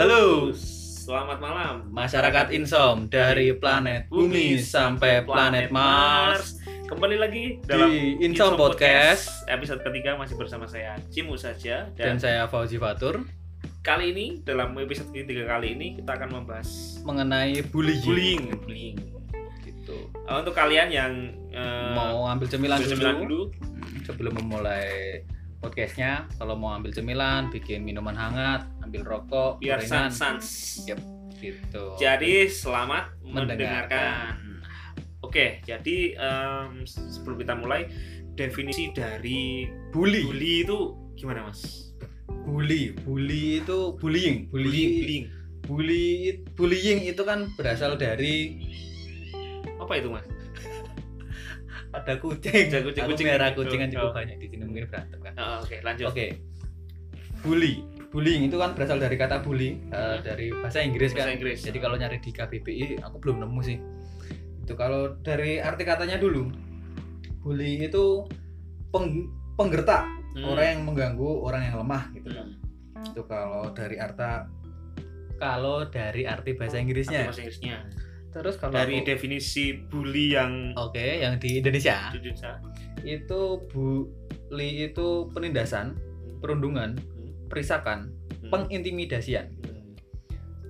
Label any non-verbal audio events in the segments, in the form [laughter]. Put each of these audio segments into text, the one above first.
Halo. Selamat malam. Masyarakat Insom dari planet Bumi sampai planet Mars Kembali lagi dalam di Insom Podcast Episode ketiga masih bersama saya Cimu saja dan dan, saya Fauzi Fatur kali ini dalam episode ketiga kali ini kita akan membahas mengenai bullying. bullying. bullying. Gitu. Untuk kalian yang eh, Mau ambil cemilan ambil dulu, cemilan dulu, Hmm, sebelum memulai podcastnya. Kalau mau ambil cemilan, bikin minuman hangat, ambil rokok, biar gorengan, sans sans. Yep. gitu. Jadi selamat Mendengarkan. mendengarkan. Oke, jadi em, sebelum kita mulai definisi dari bully. bully itu gimana mas? Bully, bully itu bullying. Bully, bullying. bully, bullying itu kan berasal dari Apa itu mas? Ada kucing. Ada kucing- kucing merah gitu. kucing kan cukup Oh. banyak di sini mungkin berantem kan. Oh, Oke, lanjut. Oke. Bully. Bullying itu kan berasal dari kata bully eh, Hmm. dari bahasa Inggris Bahasa kan. Inggris. Jadi kalau nyari di KBBI aku belum nemu sih. Itu kalau dari arti katanya dulu. Bully itu peng- penggertak, Hmm. orang yang mengganggu orang yang lemah gitu kan. Hmm. Itu kalau dari arta kalau dari arti bahasa Inggrisnya. Bahasa Inggrisnya. Terus kalau Dari aku- definisi bully yang Oke, yang di Indonesia di Indonesia. itu bully itu penindasan, perundungan, perisakan, Hmm. pengintimidasian Hmm.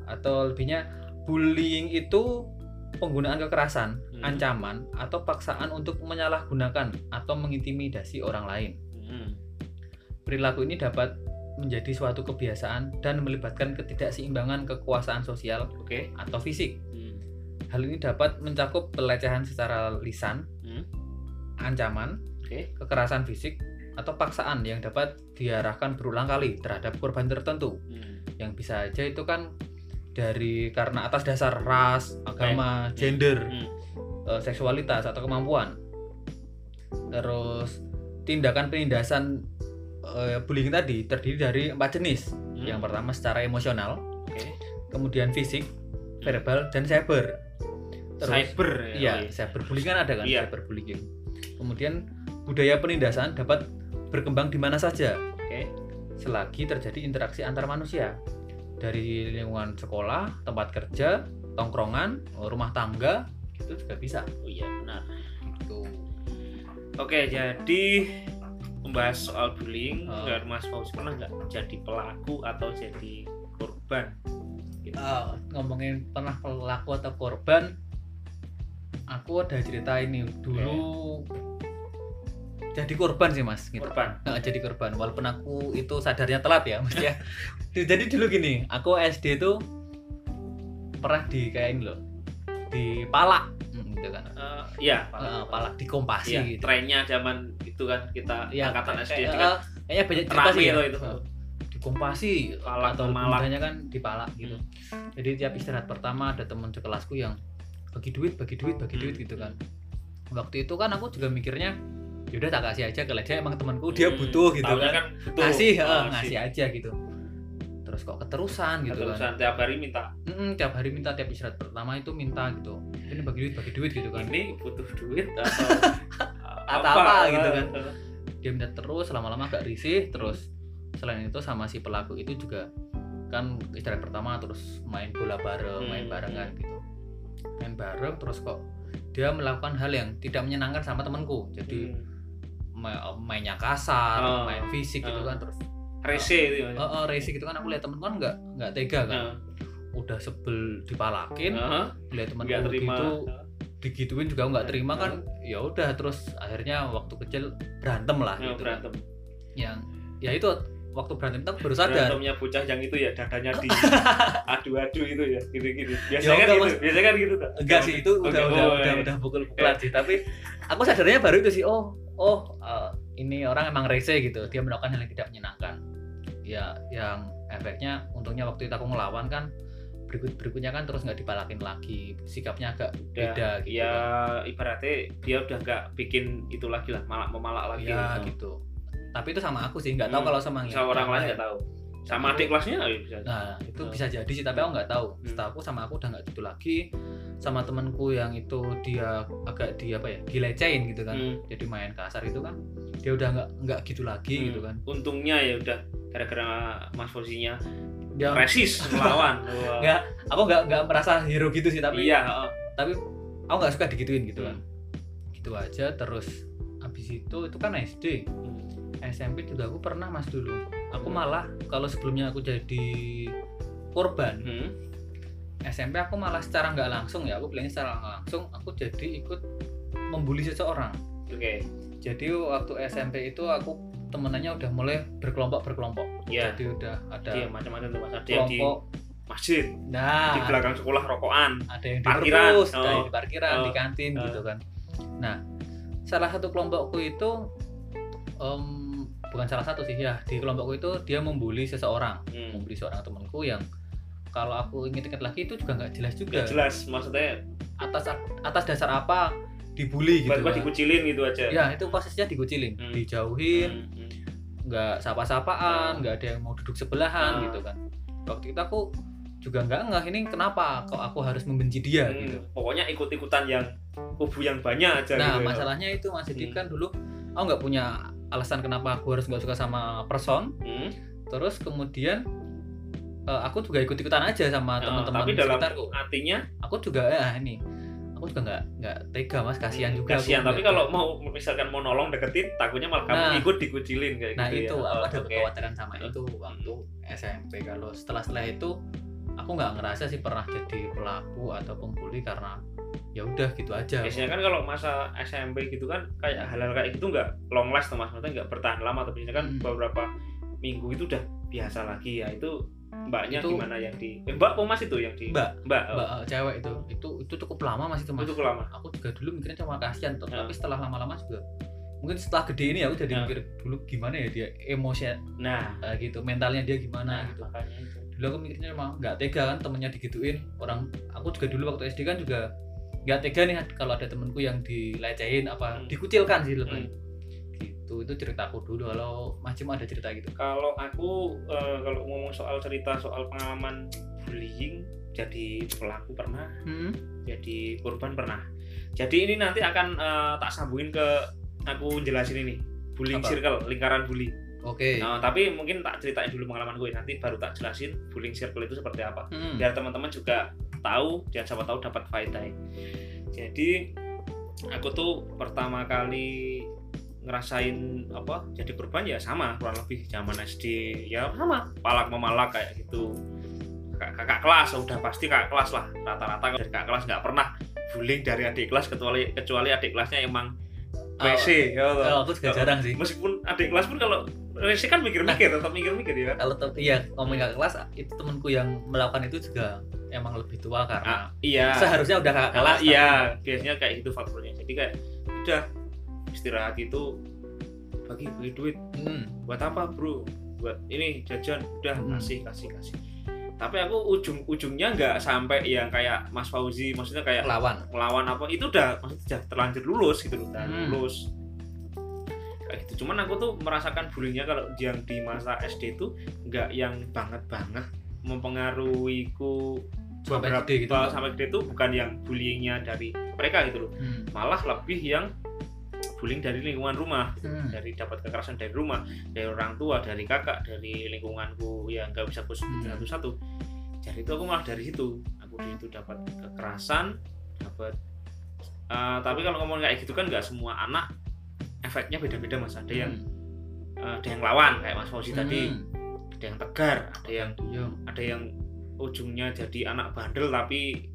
atau lebihnya bullying itu penggunaan kekerasan, Hmm. ancaman atau paksaan untuk menyalahgunakan atau mengintimidasi orang lain. Hmm. Perilaku ini dapat menjadi suatu kebiasaan dan melibatkan ketidakseimbangan kekuasaan sosial Oke. atau fisik. Hmm. Hal ini dapat mencakup pelecehan secara lisan, Hmm. ancaman, Oke. kekerasan fisik, atau paksaan yang dapat diarahkan berulang kali terhadap korban tertentu. Hmm. Yang bisa aja itu kan dari karena atas dasar ras, agama, gender, Hmm. eh, seksualitas atau kemampuan. Terus tindakan penindasan eh, bullying tadi terdiri dari empat jenis. Hmm. Yang pertama secara emosional, Oke. kemudian fisik, verbal, dan cyber. Cyber Iya, ya. cyberbullying kan ada kan Iya. cyberbullying. Kemudian budaya penindasan dapat berkembang di mana saja Oke. selagi terjadi interaksi antar manusia dari lingkungan sekolah, tempat kerja, tongkrongan, rumah tangga itu juga bisa. Oh iya benar. Gitu. Oke, jadi membahas soal bullying dan Mas Fauzi pernah nggak jadi pelaku atau jadi korban? Gitu. Ah, ngomongin pernah pelaku atau korban, aku ada cerita ini dulu jadi korban sih mas. Gitu. Korban. nggak jadi korban walaupun aku itu sadarnya telat ya mas ya [laughs] jadi dulu gini aku SD itu pernah di kayak ini loh di palak Hmm, gitu kan Eh, Iya. Eh, palak di kompasi Iya, gitu trennya zaman itu kan kita Iya, angkatan kayak- SD kayak, kan eh, kayaknya banyak cerita sih ya. itu, itu. Eh, di kompasi Palak atau Malak. mudanya kan di palak gitu jadi tiap istirahat pertama ada teman sekelasku yang bagi duit bagi duit bagi duit Hmm. gitu kan. Waktu itu kan aku juga mikirnya yaudah tak kasih aja kalau dia emang temanku dia Hmm, butuh gitu taunya kan. butuh. ngasih Oh, eh, ngasih aja gitu. Terus kok keterusan gitu kan. Terusan tiap hari minta. Mm-mm, tiap hari minta tiap istirahat pertama itu minta gitu. Ini bagi duit bagi duit gitu kan. Ini butuh duit atau [laughs] Atau apa gitu kan. dia minta terus lama-lama agak risih terus selain itu sama si pelaku itu juga kan istirahat pertama terus main bola bareng main Hmm. bareng kan gitu main bareng terus kok dia melakukan hal yang tidak menyenangkan sama temanku. Jadi Hmm. ma- mainnya kasar Oh. main fisik gitu Oh. kan terus rese itu eh eh, racing gitu kan. Aku lihat temen kan nggak nggak tega kan. Nah, udah sebel dipalakin nah, lihat temen gitu digituin juga nggak terima kan. ya udah terus akhirnya waktu kecil berantem lah Nah, gitu kan. berantem. Yang ya itu waktu berantem itu aku baru sadar berantemnya bocah yang itu ya dadanya di [laughs] adu-adu itu ya gitu-gitu biasanya Ya, kan enggak, gitu Mas. biasanya kan gitu kan enggak sih itu udah oh, udah udah iya. udah pukul-pukulan sih tapi aku sadarnya baru itu sih oh oh eh, ini orang emang rese gitu dia melakukan hal yang tidak menyenangkan ya yang efeknya untungnya waktu itu aku ngelawan kan berikut berikutnya kan terus nggak dipalakin lagi sikapnya agak Udah, beda gitu ya kan. ibaratnya dia udah nggak bikin itu lagi lah malak memalak lagi ya gitu. Tapi itu sama aku sih nggak tahu Hmm, kalau sama sama orang lain nggak tahu sama adik kelasnya ya bisa Nah, itu Hmm. bisa jadi sih, tapi aku nggak tahu. Hmm. Setahu aku sama aku udah nggak gitu lagi. Sama temanku yang itu dia agak di apa ya, dilecehin gitu kan. Hmm. Jadi main kasar itu kan, dia udah nggak nggak gitu lagi Hmm. gitu kan. untungnya ya udah gara-gara mas posisinya yang presis [laughs] melawan nggak aku nggak nggak merasa hero gitu sih tapi iya tapi aku nggak suka digituin gitu kan Hmm. gitu aja terus habis itu itu kan SD SMP juga aku pernah mas dulu aku Hmm. malah kalau sebelumnya aku jadi korban Hmm. SMP aku malah secara nggak langsung ya aku bilangnya secara nggak langsung aku jadi ikut membuli seseorang oke jadi waktu SMP itu aku temenannya udah mulai berkelompok berkelompok iya jadi udah ada iya macam-macam tuh mas ada yang di kelompok masjid nah di belakang sekolah rokokan ada yang di Parkiran. perpus, ada Oh. yang di parkiran, Oh. di kantin Oh. gitu kan. Nah, salah satu kelompokku itu em, bukan salah satu sih ya di kelompokku itu dia membuli seseorang, Hmm. membuli seorang temanku yang kalau aku inget-inget lagi itu juga nggak jelas juga Nggak jelas maksudnya atas atas dasar apa dibully gitu. kan. dikucilin gitu aja Ya itu posisinya dikucilin, Hmm. dijauhin, Hmm, hmm. nggak sapa-sapaan, Hmm. nggak ada yang mau duduk sebelahan Hmm. gitu kan. Waktu itu aku juga nggak ngeh ini kenapa kok aku harus membenci dia Hmm, gitu. pokoknya ikut-ikutan yang kubu yang banyak aja Nah gitu ya. masalahnya itu Mas Didi Hmm. kan dulu aku nggak punya alasan kenapa aku harus nggak suka sama person. Hmm. Terus kemudian eh, aku juga ikut-ikutan aja sama Nah, teman-teman tapi dalam sekitarku. artinya Aku juga ya ini, aku juga nggak nggak tega Mas kasihan juga. aku kasihan tapi kalau mau misalkan mau nolong deketin takutnya malah kamu Nah. ikut dikucilin kayak nah gitu itu ya. aku Oh, ada oke. kekhawatiran sama itu waktu SMP. Kalau setelah setelah itu aku nggak ngerasa sih pernah jadi pelaku atau pembuli karena ya udah gitu aja. biasanya kan kalau masa SMP gitu kan kayak hal-hal kayak gitu nggak long last tuh mas maksudnya nggak bertahan lama tapi biasanya kan Hmm. beberapa minggu itu udah biasa lagi ya itu mbaknya Itu- gimana yang di eh, mbak apa mas itu yang di Mbak, mbak oh, Mbak eh, cewek itu, itu itu cukup lama Mas itu Mas. itu lama aku juga dulu mikirnya cuma kasihan tuh, Ya. tapi setelah lama-lama juga mungkin setelah gede ini aku jadi Ya. mikir dulu gimana ya dia emosi nah eh, gitu mentalnya dia gimana nah gitu makanya itu dulu aku mikirnya emang nggak tega kan temennya digituin orang aku juga dulu waktu SD kan juga nggak tega nih kalau ada temenku yang dilecehin apa Hmm. dikucilkan sih lebih gitu itu ceritaku dulu. Kalau Mas Cim ada cerita gitu? Kalau aku eh, kalau ngomong soal cerita soal pengalaman bullying jadi pelaku pernah hmm. jadi korban pernah. Jadi ini nanti akan eh, tak sambungin ke aku jelasin ini. Bullying Apa? circle lingkaran bully. Oke. Nah, tapi mungkin tak ceritain dulu pengalaman gue. Nanti baru tak jelasin bullying circle itu seperti apa. Hmm. biar teman-teman juga tahu dan siapa tahu dapat faedah. Jadi aku tuh pertama kali ngerasain apa jadi korban ya sama kurang lebih zaman SD ya sama palak memalak kayak gitu. Kakak, kakak kelas udah pasti kakak kelas lah rata-rata dari kakak kelas nggak pernah bullying dari adik kelas kecuali kecuali adik kelasnya emang WC ya toh. Oh, aku juga jarang sih. Meskipun adik kelas pun kalau WC kan mikir-mikir tetap mikir-mikir ya. Kalau iya ngomongin kakak kelas itu temanku yang melakukan itu juga emang lebih tua karena Ah, iya. seharusnya udah kelas Kalah, iya biasanya kayak gitu faktornya. Jadi kayak udah istirahat itu bagi bagi duit. Hmm. buat apa bro? Buat ini jajan. Udah Hmm. kasih kasih kasih. Tapi aku ujung ujungnya nggak sampai yang kayak Mas Fauzi maksudnya kayak lawan melawan apa itu udah maksudnya udah terlanjur lulus gitu loh udah Hmm. lulus. Kayak gitu. Cuman aku tuh merasakan bullyingnya kalau yang di masa SD itu nggak yang banget banget mempengaruhiku Sampai beberapa- gede gitu, sampai gede itu bukan yang bullyingnya dari mereka gitu loh Hmm. malah lebih yang bullying dari lingkungan rumah Hmm. dari dapat kekerasan dari rumah dari orang tua dari kakak dari lingkunganku yang nggak bisa aku Hmm. sebut satu-satu jadi itu aku malah dari situ aku di situ dapat kekerasan dapat eh, tapi kalau ngomong kayak gitu kan nggak semua anak efeknya beda-beda mas ada yang eh, ada yang lawan kayak mas Fauzi tadi Hmm. ada yang tegar ada yang Iya. ada yang ujungnya jadi anak bandel tapi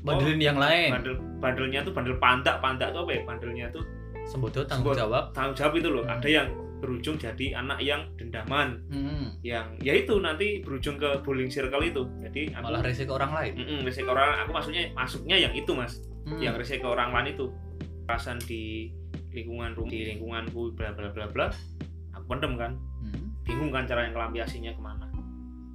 bandelin yang lain. bandel bandelnya tuh bandel pandak pandak tuh apa ya? Bandelnya tuh sembodo tanggung jawab. tanggung jawab itu loh. Hmm. ada yang berujung jadi anak yang dendaman. Hmm. yang ya itu nanti berujung ke bullying circle itu. Jadi aku malah rese ke orang lain. Mm-mm, risiko orang aku maksudnya masuknya yang itu mas. Hmm. yang risiko orang lain itu. Perasaan di lingkungan rumah di lingkunganku bla bla bla bla. Aku pendem kan. Hmm. bingung kan cara yang ngelampiasinya ke mana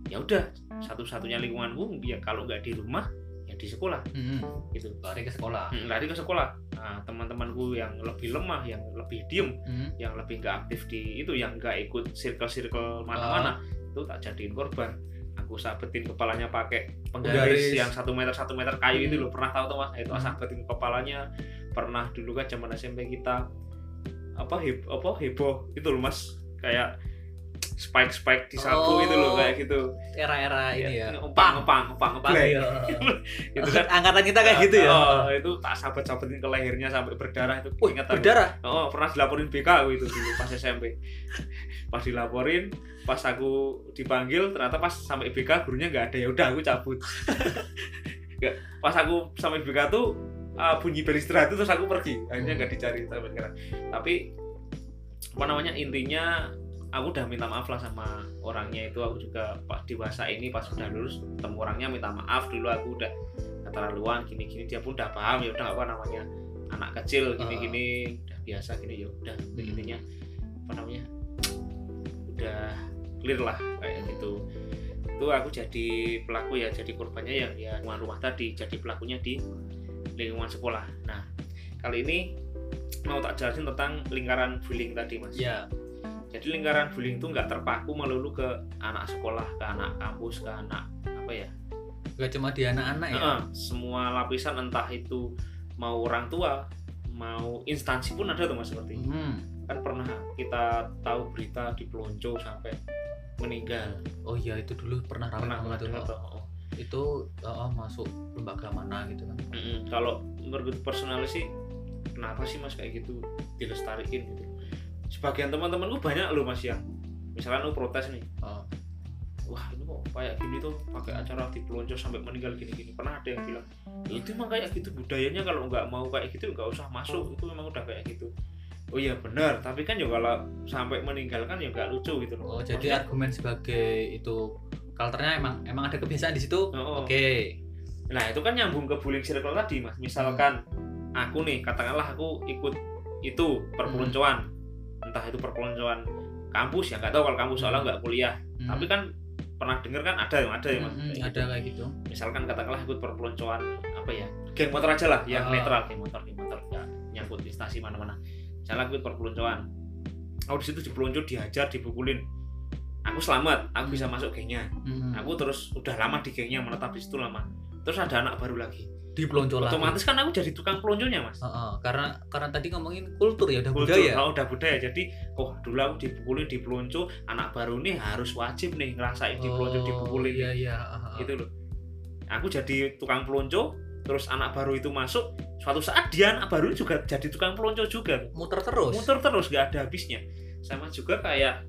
ya udah satu-satunya lingkunganku ya kalau nggak di rumah ya di sekolah. Hmm. gitu. Lari ke sekolah. Mm, lari ke sekolah. Nah teman-temanku yang lebih lemah yang lebih diem Hmm. yang lebih nggak aktif di itu yang nggak ikut circle-circle mana-mana itu tak jadiin korban. Aku sabetin kepalanya pakai penggaris yang satu meter satu meter kayu itu Hmm. loh. Pernah tahu tuh mas? Itu Hmm. sabetin kepalanya. Pernah dulu kan zaman SMP kita apa heb apa heboh. Itu loh mas. Kayak spike spike di sapu Oh. itu loh kayak gitu Era-era ini ya. empang empang empang Pang, ngeblek. iya. [laughs] itu kan Angkatan kita kayak gitu ya. oh, itu tak sabet sabetin ke lehernya sampai berdarah itu Wih, ingat aku. berdarah. Oh, pernah dilaporin BK aku itu dulu pas SMP. [laughs] Pas dilaporin, pas aku dipanggil, ternyata pas sampai BK gurunya nggak ada ya udah aku cabut. [laughs] Pas aku sampai BK tuh uh, bunyi bel istirahat itu terus aku pergi. Akhirnya nggak dicari sampai sekarang. Tapi apa namanya intinya aku udah minta maaf lah sama orangnya itu. Aku juga pas dewasa ini pas udah lulus ketemu orangnya minta maaf. Dulu aku udah keterlaluan gini-gini. Dia pun udah paham ya udah apa namanya anak kecil gini-gini. Udah biasa gini ya udah. Hmm. intinya apa namanya udah clear lah kayak gitu. Itu aku jadi pelaku ya jadi korbannya yang ya lingkungan rumah tadi. Jadi pelakunya di lingkungan sekolah. Nah kali ini mau tak jelasin tentang lingkaran bullying tadi mas. Iya. Jadi lingkaran bullying itu nggak terpaku melulu ke anak sekolah ke anak kampus ke anak apa ya Gak cuma di anak-anak ya. Semua lapisan entah itu mau orang tua mau instansi pun ada tuh mas seperti. Hmm. kan pernah kita tahu berita di Pelonco sampai meninggal Oh iya itu dulu pernah ramai pernah banget tuh oh. Itu oh, masuk lembaga mana gitu kan. Mm-mm. kalau menurut personal sih kenapa sih mas kayak gitu dilestarikin gitu sebagian teman-temanku banyak loh mas yang misalkan lu protes nih. Oh. wah ini kok kayak gini tuh pakai acara di pelonco sampai meninggal gini-gini. Pernah ada yang bilang "Ya, itu emang kayak gitu budayanya. Kalau nggak mau kayak gitu nggak usah masuk. Itu memang udah kayak gitu. Oh iya benar. Tapi kan ya kalau sampai meninggal kan ya nggak lucu gitu loh. Oh, jadi Maksudnya, argumen sebagai itu kulturnya emang emang ada kebiasaan di situ. Oh, oh. Oke. nah itu kan nyambung ke bullying circle tadi mas. Misalkan aku nih katakanlah aku ikut itu perpeloncoan entah itu perpeloncoan kampus ya nggak tahu kalau kampus soalnya nggak kuliah Hmm. tapi kan pernah dengar kan ada yang ada ya mas Hmm, ada gitu. kayak gitu. misalkan katakanlah ikut perpeloncoan apa ya geng motor aja lah yang Ah. netral geng motor geng motor nggak nyangkut instansi mana-mana misalnya ikut perpeloncoan aku di situ dipelonco dihajar dipukulin aku selamat aku bisa masuk gengnya Hmm. aku terus udah lama di gengnya menetap di situ lama terus ada anak baru lagi di pelonco lagi. otomatis kan aku jadi tukang pelonconya mas Heeh, karena karena tadi ngomongin kultur ya udah Kultur, budaya. oh, udah budaya jadi oh dulu aku dipukulin di pelonco anak baru nih harus wajib nih ngerasain di pelonco dipukulin Iya iya. heeh. gitu loh aku jadi tukang pelonco terus anak baru itu masuk suatu saat dia anak baru juga jadi tukang pelonco juga Muter terus. muter terus gak ada habisnya sama juga kayak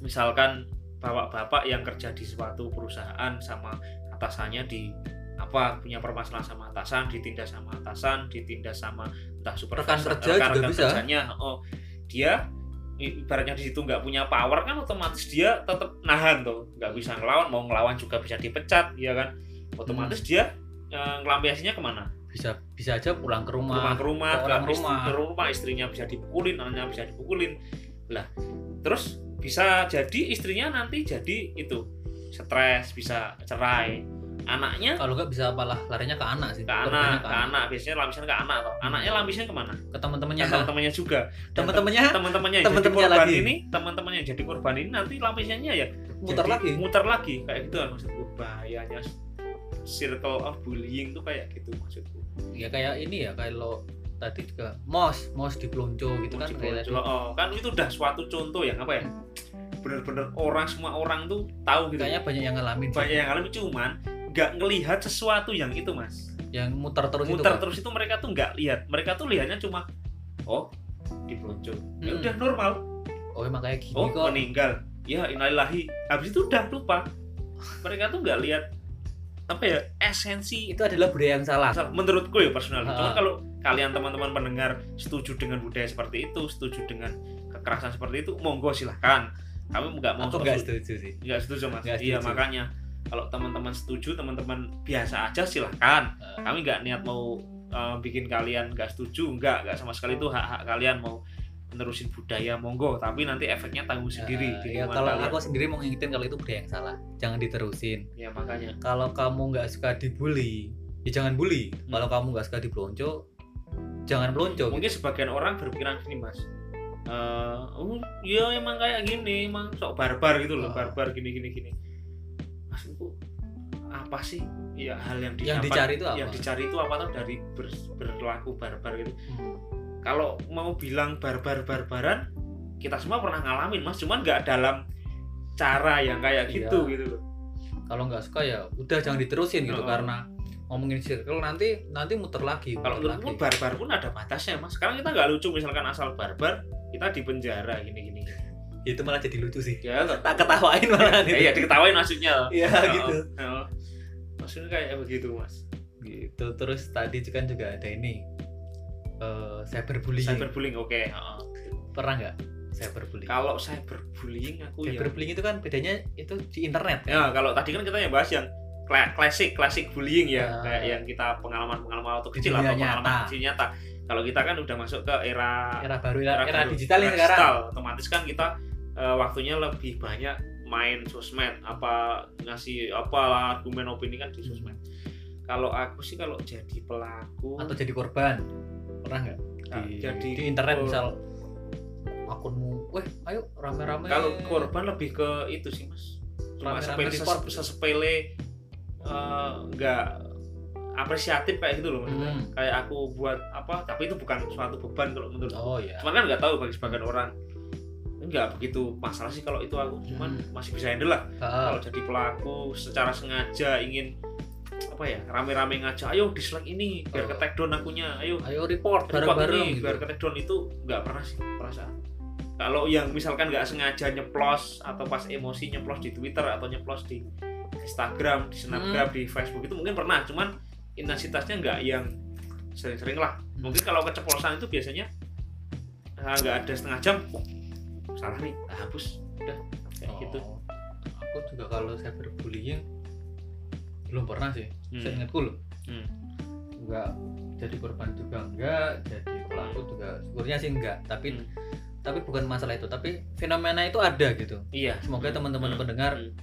misalkan bapak-bapak yang kerja di suatu perusahaan sama atasannya di apa punya permasalahan sama atasan ditindas sama atasan ditindas sama entah supervisor Rekan kerja rekan- juga rekan bisa. kerjanya oh dia ibaratnya di situ nggak punya power kan otomatis dia tetap nahan tuh nggak bisa ngelawan mau ngelawan juga bisa dipecat ya kan otomatis Hmm. dia eh, ngelampiasinya ke mana Bisa bisa aja pulang ke rumah. rumah ke rumah, ke orang ke istri- rumah. ke rumah istrinya bisa dipukulin, anaknya bisa dipukulin. Lah, terus bisa jadi istrinya nanti jadi itu stres, bisa cerai. Anaknya Kalau nggak bisa malah larinya ke anak sih. ke anak, ke anak, biasanya lampisan ke anak toh. Anaknya lampisnya ke mana? Ke teman-temannya. Ke teman-temannya juga. Teman-temannya teman-temannya teman-temannya korban lagi. ini, teman-temannya yang jadi korban ini nanti lampisannya ya muter jadi lagi. Muter lagi kayak gitu kan maksudku. Bahayanya circle of bullying tuh kayak gitu maksudku. Ya kayak ini ya kalau tadi juga mos mos di pelonco gitu kan tadi. oh, kan itu udah suatu contoh yang apa ya bener-bener orang semua orang tuh tahu gitu Kayaknya banyak yang ngalamin banyak yang ngalamin cuman nggak ngelihat sesuatu yang itu mas yang muter terus itu. muter kan. terus itu mereka tuh nggak lihat mereka tuh lihatnya cuma oh di pelonco ya Hmm. udah normal Oh emang kayak gini oh kok. meninggal ya innalillahi habis itu udah lupa mereka tuh nggak lihat apa ya esensi Itu adalah budaya yang salah. Menurutku ya personal. Ha. Cuman kalau kalian teman-teman pendengar setuju dengan budaya seperti itu, setuju dengan kekerasan seperti itu, monggo silahkan. Kami nggak mau Aku nggak setuju sih. nggak setuju mas. Nggak Iya setuju. makanya kalau teman-teman setuju, teman-teman biasa aja silahkan. Eh, Kami nggak niat mau eh, bikin kalian nggak setuju, nggak nggak sama sekali itu hak-hak kalian mau menerusin budaya monggo tapi nanti efeknya tanggung sendiri di ya kalau kalian. aku sendiri mau ngingetin kalau itu budaya yang salah. Jangan diterusin. ya makanya Kalau kamu nggak suka dibully, ya jangan bully. Hmm. Kalau kamu nggak suka dipelonco, jangan pelonco. mungkin gitu. sebagian orang berpikiran gini mas Eh, oh ya emang kayak gini emang sok barbar gitu loh Ah. barbar gini gini gini maksudku apa sih ya hal yang Yang didapat- dicari itu apa? yang dicari itu apa tuh dari ber- berlaku barbar gitu Hmm. kalau mau bilang barbar barbaran kita semua pernah ngalamin mas cuman nggak dalam cara yang kayak Iya. gitu gitu loh kalau nggak suka ya udah jangan diterusin gitu Oh. karena ngomongin circle nanti nanti muter lagi kalau muter menurutku barbar pun ada batasnya mas sekarang kita nggak lucu misalkan asal barbar kita di penjara gini gini itu malah jadi lucu sih. Ya tak ketawain malah ya, ya diketawain maksudnya. Iya, Oh, gitu. Oh. maksudnya kayak begitu mas. Gitu. Terus tadi kan juga ada ini eh cyberbullying. Cyberbullying oke. Oh. pernah nggak cyberbullying? Kalau cyberbullying aku ya. Cyberbullying itu kan bedanya itu di internet kan? Ya kalau tadi kan kita yang bahas yang kla- klasik klasik bullying ya. Ah. kayak yang kita pengalaman pengalaman waktu kecil atau pengalaman nyata. kecil nyata. Kalau kita kan udah masuk ke era era baru era, era baru, digital era ini sekarang. otomatis kan kita eh, waktunya lebih banyak main sosmed apa ngasih apa argumen opini kan di sosmed. Kalau aku sih kalau jadi pelaku atau jadi korban pernah nggak? Nah, di, jadi di internet kor- misal akunmu weh ayo rame-rame. Kalau korban lebih ke itu sih mas. Cuma sepele sesepele eh, nggak apresiatif kayak gitu loh maksudnya. Hmm. kayak aku buat apa tapi itu bukan suatu beban kalau menurut oh ya cuman kan nggak tahu bagi sebagian orang nggak begitu masalah sih kalau itu aku cuman Hmm. masih bisa handle lah Ah, kalau jadi pelaku secara sengaja ingin apa ya rame-rame ngajak ayo dislike ini biar Oh. ke take down akunya ayo ayo report bareng-bareng ini gitu. biar ke take down itu nggak pernah sih perasaan kalau yang misalkan nggak sengaja nyeplos atau pas emosi nyeplos di Twitter atau nyeplos di Instagram di Snapgram Hmm. di Facebook itu mungkin pernah cuman intensitasnya nggak yang sering-sering lah Hmm. mungkin kalau keceplosan itu biasanya ah, nggak ada setengah jam salah nih hapus udah kayak gitu Oh, aku juga kalau cyberbullying belum pernah sih Hmm. saya ingatku loh Hmm. enggak jadi korban juga enggak jadi pelaku juga syukurnya sih enggak tapi Hmm. tapi bukan masalah itu tapi fenomena itu ada gitu iya semoga Hmm. teman-teman Hmm. pendengar Hmm.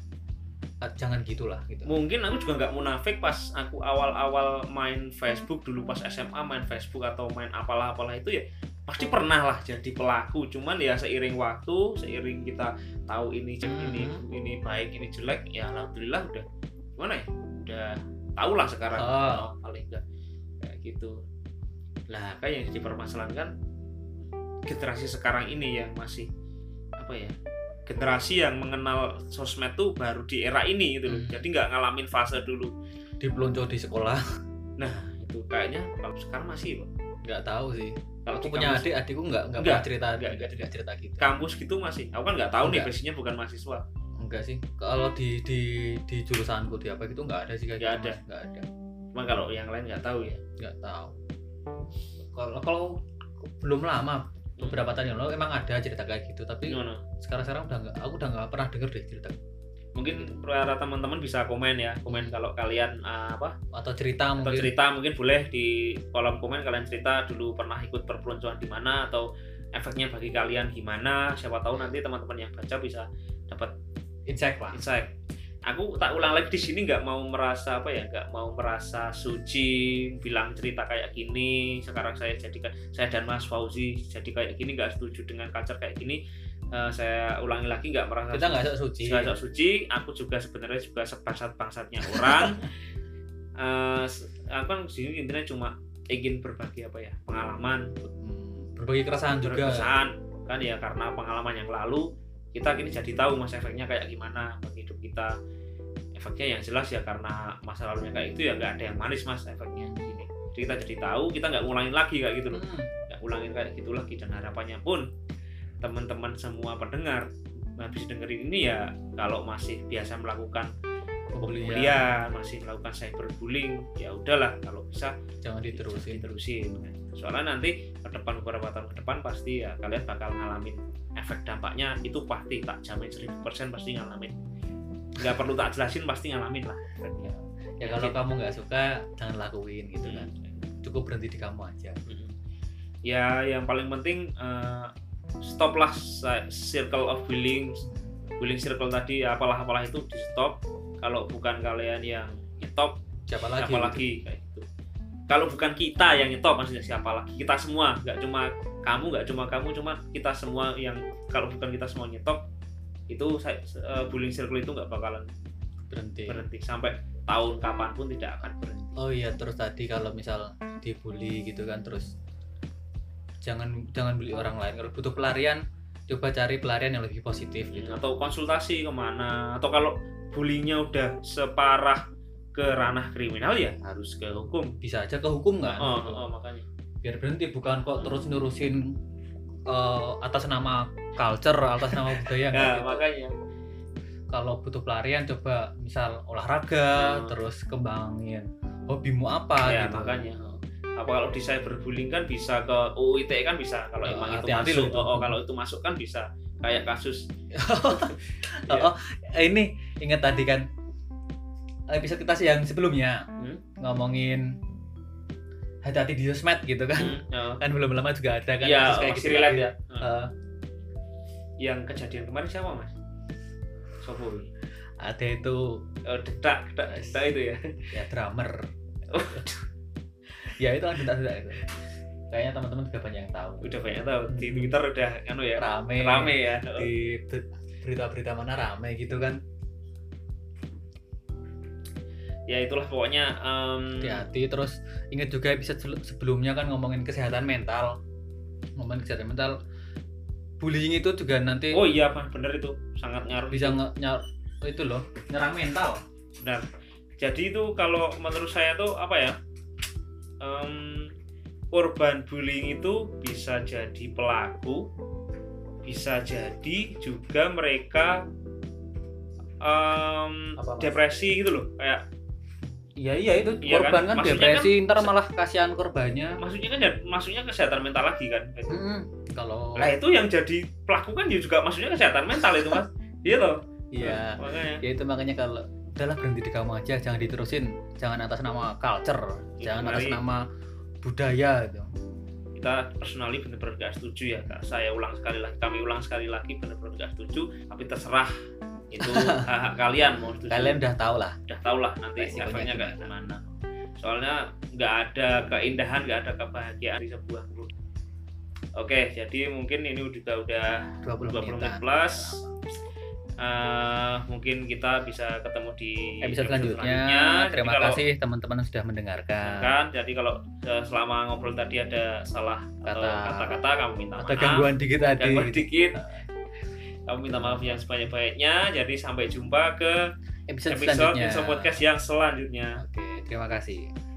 jangan gitulah gitu mungkin aku juga nggak munafik pas aku awal-awal main Facebook dulu pas SMA main Facebook atau main apalah-apalah itu ya pasti pernah lah jadi pelaku cuman ya seiring waktu seiring kita tahu ini ini Mhm. ini baik ini jelek ya alhamdulillah udah gimana ya udah tahu lah sekarang oh, paling enggak kayak gitu. Lah kan yang jadi permasalahan kan generasi sekarang ini yang masih apa ya generasi yang mengenal sosmed tuh baru di era ini gitu loh Hmm. jadi nggak ngalamin fase dulu. Dipelonco di sekolah. Nah itu kayaknya kalau sekarang masih nggak tahu sih kalau aku punya kampus, adik adikku nggak nggak Enggak, pernah cerita enggak, enggak, enggak. cerita. gitu. Kampus gitu masih. Aku kan nggak tahu nih Enggak. basicnya bukan mahasiswa. Enggak sih. Kalau di di di jurusanku di apa gitu nggak ada sih kayak Nggak gitu, ada. Nggak ada. Cuma kalau yang lain nggak tahu ya. Nggak tahu. Kalau kalau belum lama beberapa tahun yang lalu emang ada cerita kayak gitu tapi sekarang sekarang udah nggak aku udah nggak pernah denger deh cerita mungkin para teman-teman bisa komen ya komen kalau kalian ah, apa atau cerita atau mungkin. cerita mungkin boleh di kolom komen kalian cerita dulu pernah ikut perpeloncoan di mana atau efeknya bagi kalian gimana. Siapa tahu nanti teman-teman yang baca bisa dapat insight lah. insight. Aku tak ulang lagi di sini nggak mau merasa apa ya nggak mau merasa suci bilang cerita kayak gini. Sekarang saya jadikan saya dan Mas Fauzi jadi kayak gini nggak setuju dengan culture kayak gini Eh, saya ulangi lagi nggak merasa kita nggak sok suci. Nggak sok suci aku juga sebenarnya juga sebangsat bangsatnya orang. [laughs] Eh, s- aku kan sini intinya cuma ingin berbagi apa ya pengalaman. Hmm, berbagi keresahan juga. keresahan. Kan ya karena pengalaman yang lalu kita kini jadi tahu mas efeknya kayak gimana bagi hidup kita. Efeknya yang jelas ya karena masa lalunya kayak itu ya nggak ada yang manis mas efeknya gini jadi kita jadi tahu kita nggak ngulangin lagi kayak gitu loh. Hmm, nggak ngulangin kayak gitu lagi dan harapannya pun teman-teman semua pendengar habis dengerin ini ya kalau masih biasa melakukan pembulian pembulian masih melakukan cyberbullying ya udahlah kalau bisa jangan diterusin. diterusin. Soalnya nanti ke depan beberapa tahun ke depan pasti ya kalian bakal ngalamin efek dampaknya. Itu pasti tak jamin 1000% pasti ngalamin. Nggak perlu tak jelasin pasti ngalamin lah. Efeknya ya kalau kamu nggak suka jangan lakuin gitu kan. Hmm. cukup berhenti di kamu aja. Mm. ya yang paling penting eh, stoplah circle of bullying bullying circle tadi apalah apalah itu di stop. Kalau bukan kalian yang nyetop siapa lagi siapa lagi? Kayak gitu. Kalau bukan kita yang nyetop maksudnya siapa lagi? Kita semua nggak cuma kamu nggak cuma kamu cuma kita semua yang kalau bukan kita semua nyetop itu eh, bullying circle itu nggak bakalan berhenti. berhenti. Sampai tahun kapan pun tidak akan berhenti. Oh iya terus tadi kalau misal dibully gitu kan terus jangan jangan bully orang lain. Kalau butuh pelarian coba cari pelarian yang lebih positif gitu. atau konsultasi ke mana. Atau kalau bullyingnya udah separah ke ranah kriminal ya harus ke hukum. Bisa aja ke hukum kan oh, gitu. oh, makanya. Biar berhenti bukan kok terus nurusin eh, atas nama culture atas nama budaya [laughs] ya gitu. makanya. Kalau butuh pelarian coba misal olahraga Hmm. terus kembangin hobimu apa ya gitu. makanya apa kalau di cyberbullying kan bisa ke UU ITE kan bisa kalau Oh, emang itu masuk loh oh, oh, kalau itu masuk kan bisa kayak kasus [laughs] Oh, oh, eh, ini ingat tadi kan episode kita yang sebelumnya Hmm? ngomongin hati-hati di sosmed gitu kan hmm, ya. kan belum lama juga ada kan Iya, kasus kayak gitu relate kan. ya. Eh, yang kejadian kemarin siapa mas? Sopo? ada itu Oh, dedak, dedak, dedak itu ya. ya drummer [laughs] Oh. [laughs] ya itu kan detak-detak itu kayaknya teman-teman juga banyak yang tahu. Udah banyak tahu. Di Twitter udah anu ya. rame. Rame ya. di ber- berita-berita mana rame gitu kan. Ya itulah pokoknya em, hati-hati. Terus ingat juga episode sel- sebelumnya kan ngomongin kesehatan mental. Ngomongin kesehatan mental. Bullying itu juga nanti Oh iya Pak, bener itu. Sangat ngaruh. bisa nge- nyar itu loh. Nyerang mental. Benar. Jadi itu kalau menurut saya tuh apa ya? Em, korban bullying itu bisa jadi pelaku, bisa jadi juga mereka Apa, Mas? depresi gitu loh. Kayak iya iya itu Iya kan? korban kan, Maksudnya depresi ntar malah kasihan korbannya maksudnya kan ya, maksudnya kesehatan mental lagi kan. Gitu. Mm-mm. kalau Nah itu yang jadi pelaku kan ya juga maksudnya kesehatan mental itu mas. Iya loh. iya Makanya. ya itu makanya kalau udahlah berhenti di kamu aja jangan diterusin jangan atas nama culture Ya, jangan atas nama budaya gitu. Kita personally benar-benar gak setuju ya kak. Saya ulang sekali lagi kami ulang sekali lagi benar-benar gak setuju tapi terserah. Itu [laughs] hak, kalian mau setuju. Kalian udah tahu lah. Udah tau lah nanti efeknya kayak gimana. soalnya nggak ada keindahan nggak ada kebahagiaan di sebuah grup. Oke jadi mungkin ini juga udah 20, 20 menit plus Eh, mungkin kita bisa ketemu di episode selanjutnya. Jadi terima kalau- kasih teman-teman yang sudah mendengarkan. Kan jadi kalau eh, selama ngobrol tadi ada salah Kata- kata-kata kamu minta ada maaf. gangguan dikit tadi. gangguan dikit. Kamu minta maaf yang sebanyak-banyaknya jadi sampai jumpa ke episode, episode selanjutnya. episode podcast yang selanjutnya. Oke terima kasih